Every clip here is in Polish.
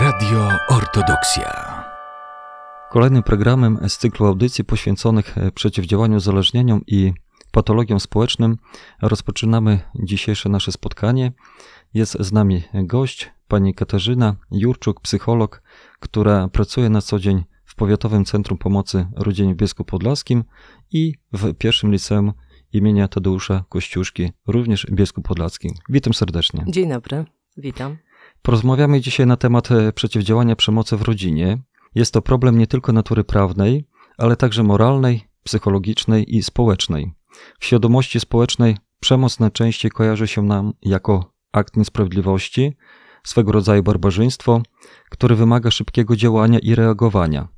Radio Ortodoksja. Kolejnym programem z cyklu audycji poświęconych e, przeciwdziałaniu uzależnieniom i patologiom społecznym rozpoczynamy dzisiejsze nasze spotkanie. Jest z nami gość, pani Katarzyna Jurczuk, psycholog, która pracuje na co dzień w Powiatowym Centrum Pomocy Rodzinie w Biesku Podlaskim i w pierwszym liceum imienia Tadeusza Kościuszki, również w Biesku Podlaskim. Witam serdecznie. Dzień dobry, witam. Porozmawiamy dzisiaj na temat e, przeciwdziałania przemocy w rodzinie. Jest to problem nie tylko natury prawnej, ale także moralnej, psychologicznej i społecznej. W świadomości społecznej przemoc najczęściej kojarzy się nam jako akt niesprawiedliwości, swego rodzaju barbarzyństwo, który wymaga szybkiego działania i reagowania.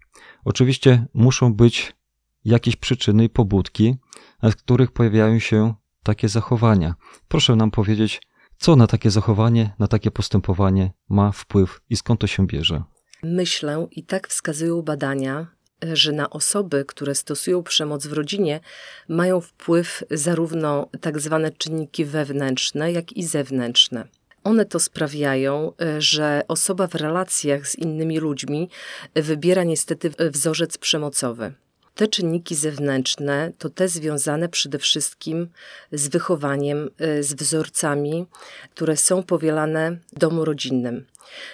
Oczywiście muszą być jakieś przyczyny i pobudki, z których pojawiają się takie zachowania. Proszę nam powiedzieć, co na takie zachowanie, na takie postępowanie ma wpływ i skąd to się bierze? Myślę, i tak wskazują badania, że na osoby, które stosują przemoc w rodzinie, mają wpływ zarówno tak zwane czynniki wewnętrzne, jak i zewnętrzne. One to sprawiają, że osoba w relacjach z innymi ludźmi wybiera niestety wzorzec przemocowy. Te czynniki zewnętrzne to te związane przede wszystkim z wychowaniem, y, z wzorcami, które są powielane w domu rodzinnym.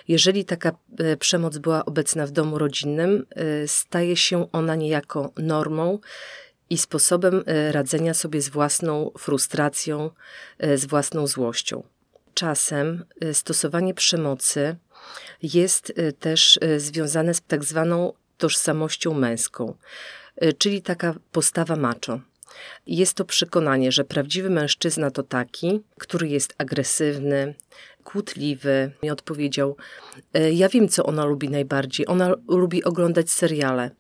Jeżeli taka y, przemoc była obecna w domu rodzinnym, y, staje się ona niejako normą i sposobem radzenia sobie z własną frustracją, z własną złością. Czasem stosowanie przemocy jest też związane z tak zwaną tożsamością męską. Y, czyli taka postawa macho. Jest to przekonanie, że prawdziwy mężczyzna to taki, który jest agresywny, kłótliwy. Mi odpowiedział: y, Ja wiem, co ona lubi najbardziej. Ona lubi oglądać seriale.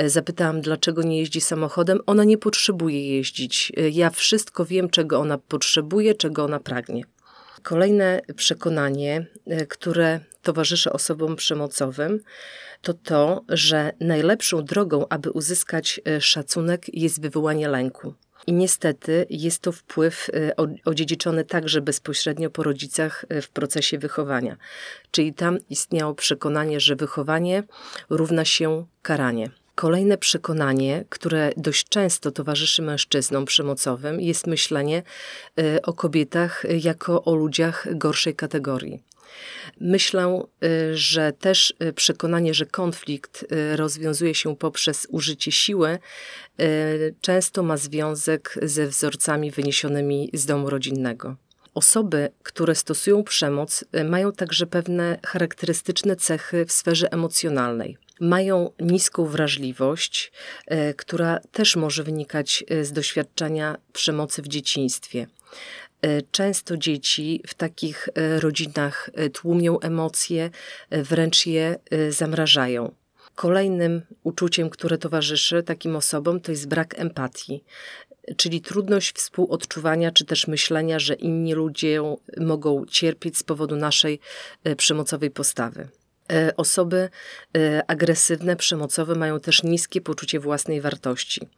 Y, zapytałam, dlaczego nie jeździ samochodem. Ona nie potrzebuje jeździć. Ja wszystko wiem, czego ona potrzebuje, czego ona pragnie. Kolejne przekonanie, które towarzyszy osobom przemocowym, to to, że najlepszą drogą, aby uzyskać e, szacunek, jest wywołanie lęku. I niestety jest to wpływ e, odziedziczony także bezpośrednio po rodzicach e, w procesie wychowania. Czyli tam istniało przekonanie, że wychowanie równa się karanie. Kolejne przekonanie, które dość często towarzyszy mężczyznom przemocowym, jest myślenie o kobietach jako o ludziach gorszej kategorii. Myślę, y, że też y, przekonanie, że konflikt y, rozwiązuje się poprzez użycie siły, często ma związek ze wzorcami wyniesionymi z domu rodzinnego. Osoby, które stosują przemoc, mają także pewne charakterystyczne cechy w sferze emocjonalnej. Mają niską wrażliwość, która też może wynikać z doświadczenia przemocy w dzieciństwie. E, często dzieci w takich e, rodzinach e, tłumią emocje, wręcz je zamrażają. Kolejnym uczuciem, które towarzyszy takim osobom, to jest brak empatii, czyli trudność współodczuwania czy też myślenia, że inni ludzie mogą cierpieć z powodu naszej przemocowej postawy. E, osoby e, agresywne, przemocowe mają też niskie poczucie własnej wartości,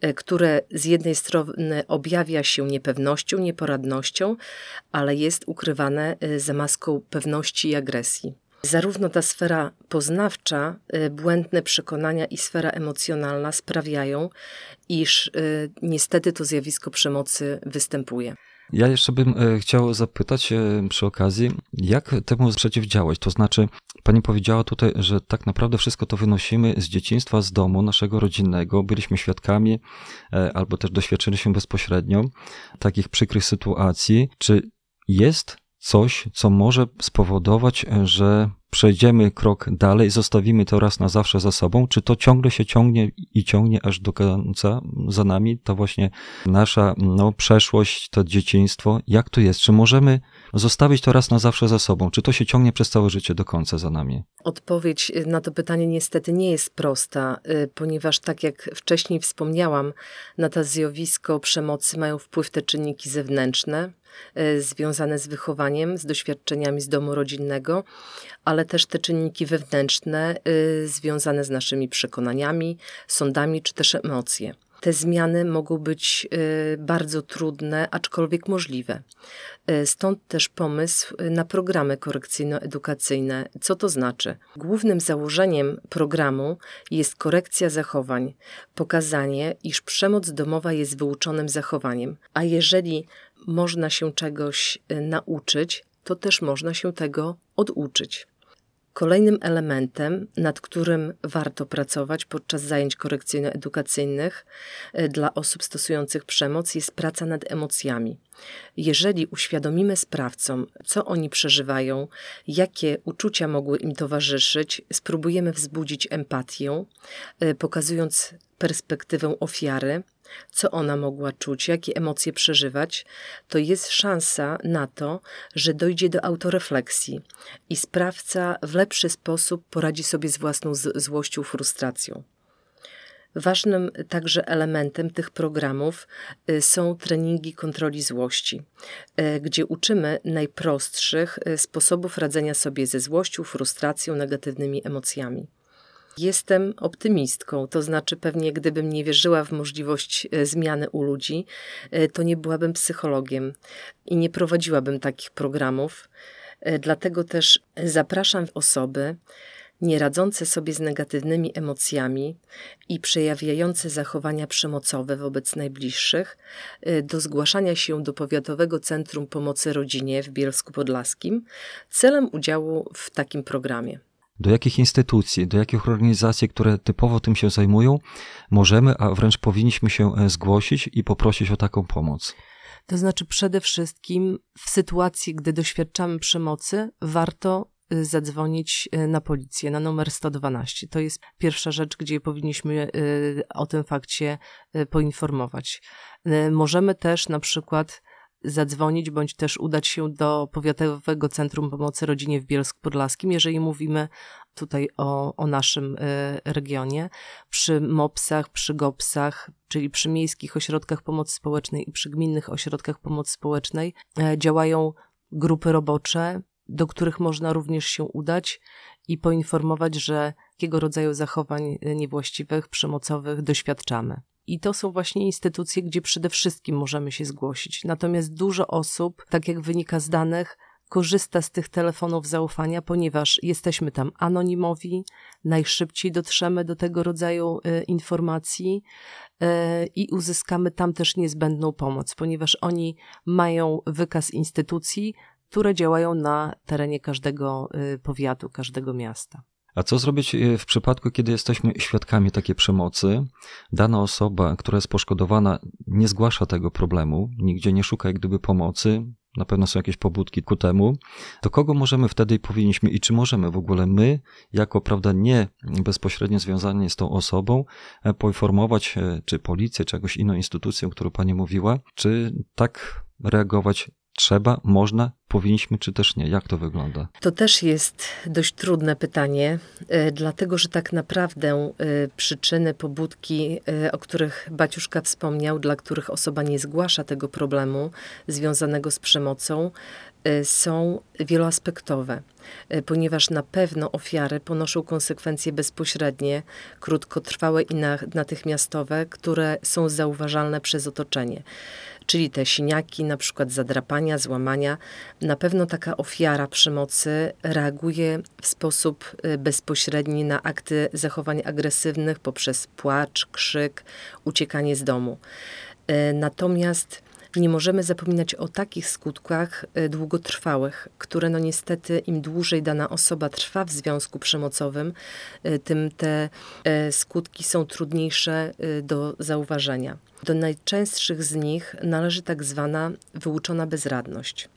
e, które z jednej strony objawia się niepewnością, nieporadnością, ale jest ukrywane za maską pewności i agresji. Zarówno ta sfera poznawcza, błędne przekonania i sfera emocjonalna sprawiają, iż niestety to zjawisko przemocy występuje. Ja jeszcze bym e, chciał zapytać e, przy okazji, jak temu przeciwdziałać? To znaczy, pani powiedziała tutaj, że tak naprawdę wszystko to wynosimy z dzieciństwa, z domu naszego rodzinnego. Byliśmy świadkami e, albo też doświadczyliśmy bezpośrednio takich przykrych sytuacji. Czy jest coś, co może spowodować, że przejdziemy krok dalej, zostawimy to raz na zawsze za sobą, czy to ciągle się ciągnie i ciągnie aż do końca za nami, to właśnie nasza no, przeszłość, to dzieciństwo, jak to jest? Czy możemy zostawić to raz na zawsze za sobą? Czy to się ciągnie przez całe życie do końca za nami? Odpowiedź na to pytanie niestety nie jest prosta, y, ponieważ tak jak wcześniej wspomniałam, na to zjawisko przemocy mają wpływ te czynniki zewnętrzne, związane z wychowaniem, z doświadczeniami z domu rodzinnego, ale też te czynniki wewnętrzne y, związane z naszymi przekonaniami, sądami czy też emocje. te zmiany mogą być y, bardzo trudne, aczkolwiek możliwe. Stąd też pomysł na programy korekcyjno-edukacyjne. Co to znaczy? Głównym założeniem programu jest korekcja zachowań, pokazanie, iż przemoc domowa jest wyuczonym zachowaniem, a jeżeli można się czegoś nauczyć, to też można się tego oduczyć. Kolejnym elementem, nad którym warto pracować podczas zajęć korekcyjno-edukacyjnych e, dla osób stosujących przemoc, jest praca nad emocjami. Jeżeli uświadomimy sprawcom, co oni przeżywają, jakie uczucia mogły im towarzyszyć, spróbujemy wzbudzić empatię, e, pokazując perspektywę ofiary, co ona mogła czuć, jakie emocje przeżywać, to jest szansa na to, że dojdzie do autorefleksji i sprawca w lepszy sposób poradzi sobie z własną złością, frustracją. Ważnym także elementem tych programów y, są treningi kontroli złości, y, gdzie uczymy najprostszych y, sposobów radzenia sobie ze złością, frustracją, negatywnymi emocjami. Jestem optymistką, to znaczy pewnie gdybym nie wierzyła w możliwość e, zmiany u ludzi, e, to nie byłabym psychologiem i nie prowadziłabym takich programów. E, dlatego też zapraszam osoby nieradzące sobie z negatywnymi emocjami i przejawiające zachowania przemocowe wobec najbliższych do zgłaszania się do Powiatowego Centrum Pomocy Rodzinie w Bielsku Podlaskim celem udziału w takim programie do jakich instytucji, do jakich organizacji, które typowo tym się zajmują, możemy, a wręcz powinniśmy się e, zgłosić i poprosić o taką pomoc? To znaczy, przede wszystkim w sytuacji, gdy doświadczamy przemocy, warto y, zadzwonić y, na policję, na numer 112. To jest pierwsza rzecz, gdzie powinniśmy y, o tym fakcie poinformować. Możemy też na przykład zadzwonić bądź też udać się do Powiatowego Centrum Pomocy Rodzinie w Bielsku Podlaskim, jeżeli mówimy tutaj o, o naszym y, regionie. Przy MOPSach, przy GOPSach, czyli przy miejskich ośrodkach pomocy społecznej i przy gminnych ośrodkach pomocy społecznej y, działają grupy robocze, do których można również się udać i poinformować, że jakiego rodzaju zachowań niewłaściwych, przemocowych doświadczamy. I to są właśnie instytucje, gdzie przede wszystkim możemy się zgłosić. Natomiast dużo osób, tak jak wynika z danych, korzysta z tych telefonów zaufania, ponieważ jesteśmy tam anonimowi, najszybciej dotrzemy do tego rodzaju y, informacji y, i uzyskamy tam też niezbędną pomoc, ponieważ oni mają wykaz instytucji, które działają na terenie każdego y, powiatu, każdego miasta. A co zrobić e, w przypadku, kiedy jesteśmy świadkami takiej przemocy? Dana osoba, która jest poszkodowana, nie zgłasza tego problemu, nigdzie nie szuka jak gdyby pomocy, na pewno są jakieś pobudki ku temu, to kogo możemy wtedy i powinniśmy i czy możemy w ogóle my, jako prawda nie bezpośrednio związani z tą osobą, e, poinformować e, czy policję, czy jakąś inną instytucję, o którą pani mówiła, czy tak reagować trzeba, można, powinniśmy, czy też nie? Jak to wygląda? To też jest dość trudne pytanie, e, dlatego że tak naprawdę e, przyczyny, pobudki, e, o których Baciuszka wspomniał, dla których osoba nie zgłasza tego problemu związanego z przemocą, są wieloaspektowe, ponieważ na pewno ofiary ponoszą konsekwencje bezpośrednie, krótkotrwałe i natychmiastowe, które są zauważalne przez otoczenie czyli te siniaki, na przykład zadrapania, złamania, na pewno taka ofiara przemocy reaguje w sposób y, bezpośredni na akty zachowań agresywnych poprzez płacz, krzyk, uciekanie z domu. Natomiast nie możemy zapominać o takich skutkach y, długotrwałych, które no niestety im dłużej dana osoba trwa w związku przemocowym, tym te skutki są trudniejsze do zauważenia. Do najczęstszych z nich należy tak zwana wyuczona bezradność.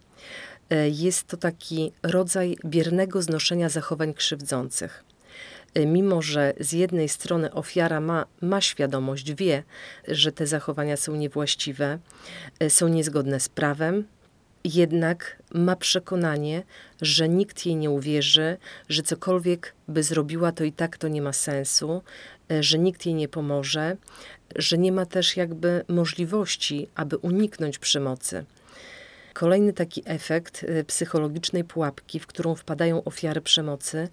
Jest to taki rodzaj biernego znoszenia zachowań krzywdzących. E, mimo, że z jednej strony ofiara ma, ma świadomość, wie, że te zachowania są niewłaściwe, e, są niezgodne z prawem, jednak ma przekonanie, że nikt jej nie uwierzy, że cokolwiek by zrobiła, to i tak to nie ma sensu, że nikt jej nie pomoże, że nie ma też jakby możliwości, aby uniknąć przemocy. Kolejny taki efekt y, psychologicznej pułapki, w którą wpadają ofiary przemocy,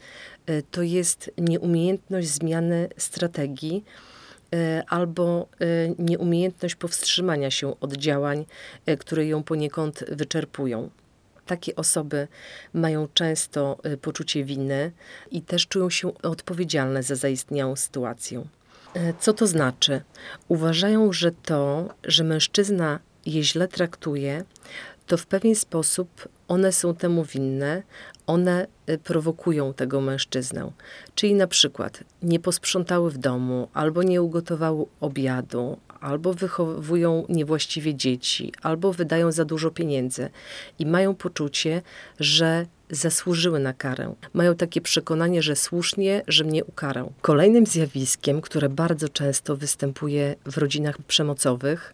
y, to jest nieumiejętność zmiany strategii, albo nieumiejętność powstrzymania się od działań, które ją poniekąd wyczerpują. Takie osoby mają często poczucie winy i też czują się odpowiedzialne za zaistniałą sytuację. Co to znaczy? Uważają, że to, że mężczyzna je źle traktuje, to w pewien sposób one są temu winne, one y, prowokują tego mężczyznę. Czyli na przykład nie posprzątały w domu, albo nie ugotowały obiadu, albo wychowują niewłaściwie dzieci, albo wydają za dużo pieniędzy i mają poczucie, że zasłużyły na karę. Mają takie przekonanie, że słusznie, że mnie ukarał. Kolejnym zjawiskiem, które bardzo często występuje w rodzinach przemocowych,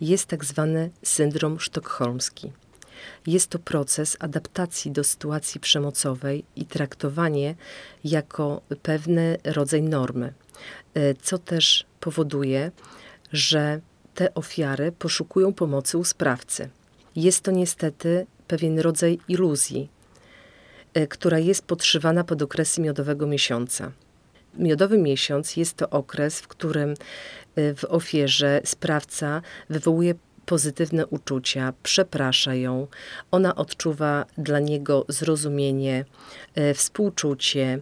jest tak zwany syndrom sztokholmski. Jest to proces adaptacji do sytuacji przemocowej i traktowanie jako pewny rodzaj normy, e, co też powoduje, że te ofiary poszukują pomocy u sprawcy. Jest to niestety pewien rodzaj iluzji, e, która jest podszywana pod okresy miodowego miesiąca. Miodowy miesiąc jest to okres, w którym y, w ofierze sprawca wywołuje pozytywne uczucia, przeprasza ją, ona odczuwa dla niego zrozumienie, y, współczucie.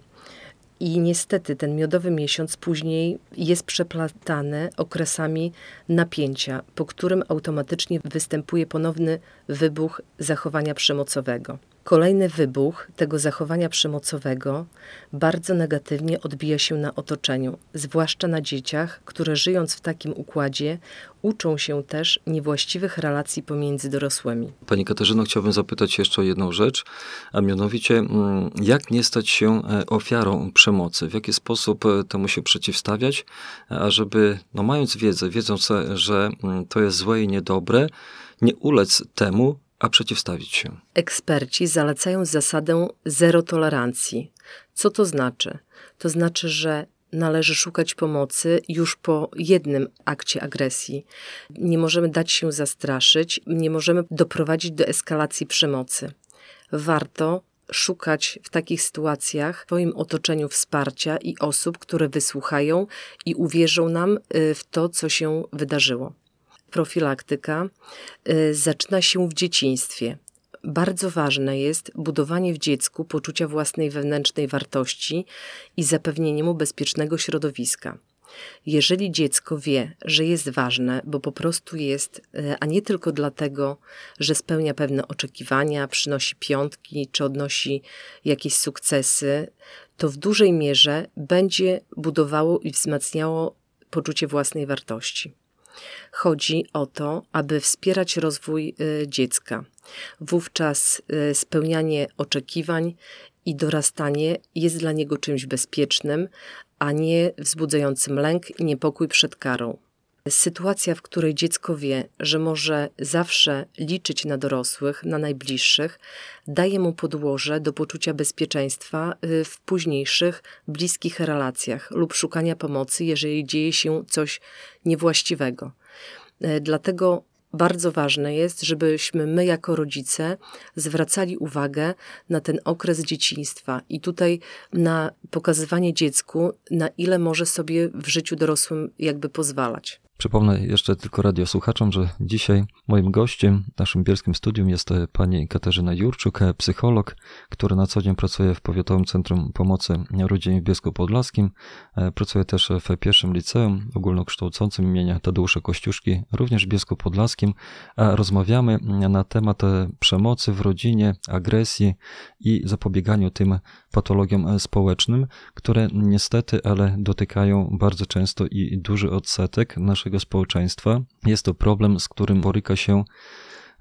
I niestety ten miodowy miesiąc później jest przeplatany okresami napięcia, po którym automatycznie występuje ponowny wybuch zachowania przemocowego. Kolejny wybuch tego zachowania przemocowego bardzo negatywnie odbija się na otoczeniu, zwłaszcza na dzieciach, które żyjąc w takim układzie uczą się też niewłaściwych relacji pomiędzy dorosłymi. Pani Katarzyno, chciałbym zapytać jeszcze o jedną rzecz, a mianowicie mm, jak nie stać się e, ofiarą przemocy? W jaki sposób e, temu się przeciwstawiać, ażeby, no mając wiedzę, wiedząc, że mm, to jest złe i niedobre, nie ulec temu, a przeciwstawić się. Eksperci zalecają zasadę zero tolerancji. Co to znaczy? To znaczy, że należy szukać pomocy już po jednym akcie agresji. Nie możemy dać się zastraszyć, nie możemy doprowadzić do eskalacji przemocy. Warto szukać w takich sytuacjach w swoim otoczeniu wsparcia i osób, które wysłuchają i uwierzą nam y, w to, co się wydarzyło profilaktyka y, zaczyna się w dzieciństwie. Bardzo ważne jest budowanie w dziecku poczucia własnej wewnętrznej wartości i zapewnienie mu bezpiecznego środowiska. Jeżeli dziecko wie, że jest ważne, bo po prostu jest, y, a nie tylko dlatego, że spełnia pewne oczekiwania, przynosi piątki czy odnosi jakieś sukcesy, to w dużej mierze będzie budowało i wzmacniało poczucie własnej wartości. Chodzi o to, aby wspierać rozwój y, dziecka. Wówczas y, spełnianie oczekiwań i dorastanie jest dla niego czymś bezpiecznym, a nie wzbudzającym lęk i niepokój przed karą. Sytuacja, w której dziecko wie, że może zawsze liczyć na dorosłych, na najbliższych, daje mu podłoże do poczucia bezpieczeństwa y, w późniejszych, bliskich relacjach lub szukania pomocy, jeżeli dzieje się coś niewłaściwego. Y, dlatego bardzo ważne jest, żebyśmy my jako rodzice zwracali uwagę na ten okres dzieciństwa i tutaj na pokazywanie dziecku, na ile może sobie w życiu dorosłym jakby pozwalać. Przypomnę jeszcze tylko radiosłuchaczom, że dzisiaj moim gościem w naszym bielskim studium jest e, pani Katarzyna Jurczuk, e, psycholog, która na co dzień pracuje w Powiatowym Centrum Pomocy Rodzinie w Biesku Podlaskim. E, pracuje też w pierwszym liceum ogólnokształcącym imienia Tadeusza Kościuszki, również w Biesku Podlaskim. Rozmawiamy na temat przemocy w rodzinie, agresji i zapobieganiu tym patologiom społecznym, które niestety, ale dotykają bardzo często i duży odsetek naszych naszego społeczeństwa. Jest to problem, z którym boryka się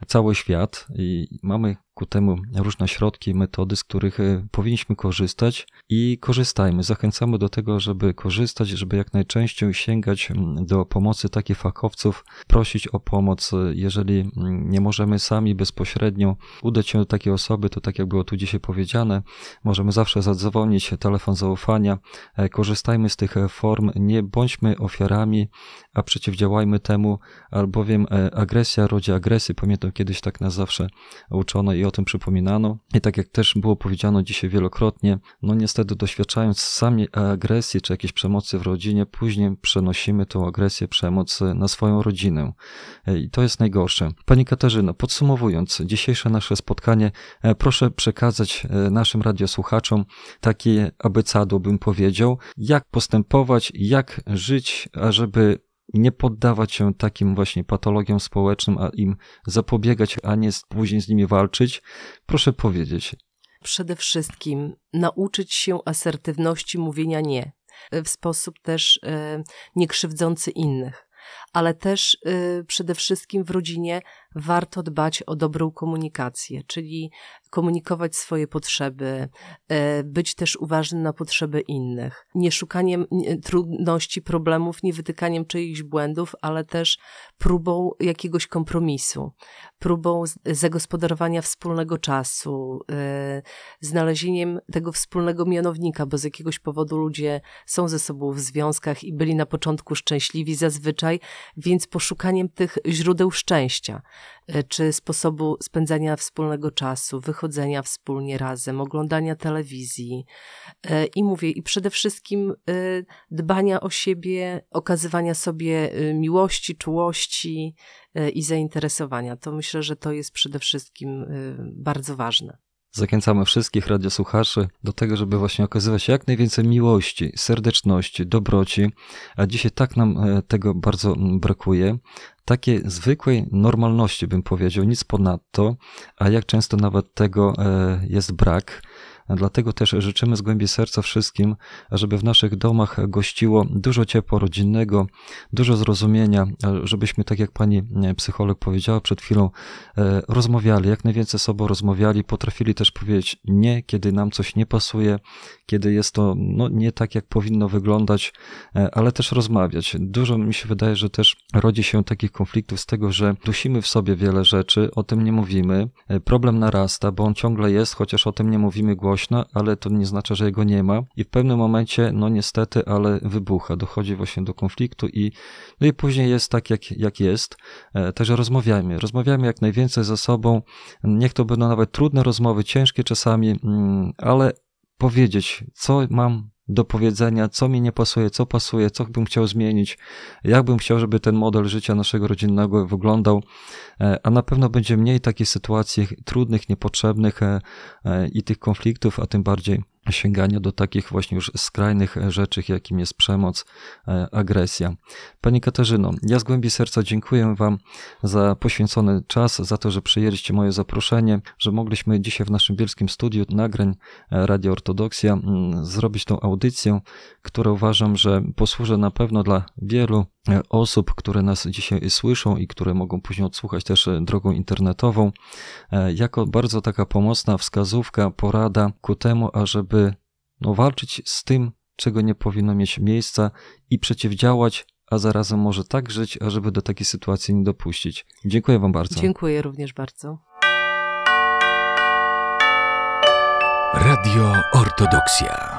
cały świat i mamy ku temu różne środki, metody, z których e, powinniśmy korzystać i korzystajmy. Zachęcamy do tego, żeby korzystać, żeby jak najczęściej sięgać do pomocy takich fachowców, prosić o pomoc. Jeżeli nie możemy sami bezpośrednio udać się do takiej osoby, to tak jak było tu dzisiaj powiedziane, możemy zawsze zadzwonić, telefon zaufania. E, korzystajmy z tych e, form, nie bądźmy ofiarami, a przeciwdziałajmy temu, albowiem agresja rodzi agresję. Pamiętam kiedyś tak nas zawsze uczono i o tym przypominano. I tak jak też było powiedziano dzisiaj wielokrotnie, no niestety doświadczając sami agresji czy jakiejś przemocy w rodzinie, później przenosimy tą agresję, przemoc na swoją rodzinę. I to jest najgorsze. Pani Katarzyno, podsumowując dzisiejsze nasze spotkanie, proszę przekazać naszym radiosłuchaczom takie abecadło, bym powiedział, jak postępować, jak żyć, ażeby nie poddawać się takim właśnie patologiom społecznym, a im zapobiegać, a nie później z nimi walczyć. Proszę powiedzieć. Przede wszystkim nauczyć się asertywności mówienia nie w sposób też e, niekrzywdzący innych ale też y, przede wszystkim w rodzinie warto dbać o dobrą komunikację, czyli komunikować swoje potrzeby, e, być też uważnym na potrzeby innych. Nie szukaniem trudności, problemów, nie wytykaniem czyichś błędów, ale też próbą jakiegoś kompromisu, próbą zagospodarowania wspólnego czasu, e, znalezieniem tego wspólnego mianownika, bo z jakiegoś powodu ludzie są ze sobą w związkach i byli na początku szczęśliwi zazwyczaj, więc poszukaniem tych źródeł szczęścia. E, czy sposobu spędzania wspólnego czasu, wychodzenia wspólnie razem, oglądania telewizji. E, I mówię, i przede wszystkim e, dbania o siebie, okazywania sobie miłości, czułości i zainteresowania. To myślę, że to jest przede wszystkim bardzo ważne. Zachęcamy wszystkich radiosłuchaczy do tego, żeby właśnie okazywać jak najwięcej miłości, serdeczności, dobroci, a dzisiaj tak nam tego bardzo brakuje. Takiej zwykłej normalności, bym powiedział, nic ponadto, a jak często nawet tego e, jest brak. Dlatego też życzymy z głębi serca wszystkim, żeby w naszych domach gościło dużo ciepła rodzinnego, dużo zrozumienia, żebyśmy, tak jak pani e, psycholog powiedziała przed chwilą, e, rozmawiali, jak najwięcej sobą rozmawiali, potrafili też powiedzieć nie, kiedy nam coś nie pasuje, kiedy jest to no, nie tak, jak powinno wyglądać, e, ale też rozmawiać. Dużo mi się wydaje, że też rodzi się takich konfliktów z tego, że dusimy w sobie wiele rzeczy, o tym nie mówimy, problem narasta, bo on ciągle jest, chociaż o tym nie mówimy głośno, głośno, ale to nie znaczy, że jego nie ma. I w pewnym momencie, no niestety, ale wybucha, dochodzi właśnie do konfliktu i, no i później jest tak, jak, jak jest. E, także rozmawiajmy. Rozmawiajmy jak najwięcej ze sobą. Niech to będą nawet trudne rozmowy, ciężkie czasami, mm, ale powiedzieć, co mam do powiedzenia, co mi nie pasuje, co pasuje, co bym chciał zmienić, jak bym chciał, żeby ten model życia naszego rodzinnego wyglądał, e, a na pewno będzie mniej takich sytuacji trudnych, niepotrzebnych e, e, i tych konfliktów, a tym bardziej sięgania do takich właśnie już skrajnych rzeczy, jakim jest przemoc, e, agresja. Pani Katarzyno, ja z głębi serca dziękuję Wam za poświęcony czas, za to, że przyjęliście moje zaproszenie, że mogliśmy dzisiaj w naszym bielskim studiu nagrań e, Radio Ortodoksja mm, zrobić tą audycję, która uważam, że posłuży na pewno dla wielu e, osób, które nas dzisiaj słyszą i które mogą później odsłuchać też drogą internetową, jako bardzo taka pomocna wskazówka, porada ku temu, ażeby żeby no, walczyć z tym, czego nie powinno mieć miejsca i przeciwdziałać, a zarazem może tak żyć, ażeby do takiej sytuacji nie dopuścić. Dziękuję Wam bardzo. Dziękuję również bardzo. Radio Ortodoksja.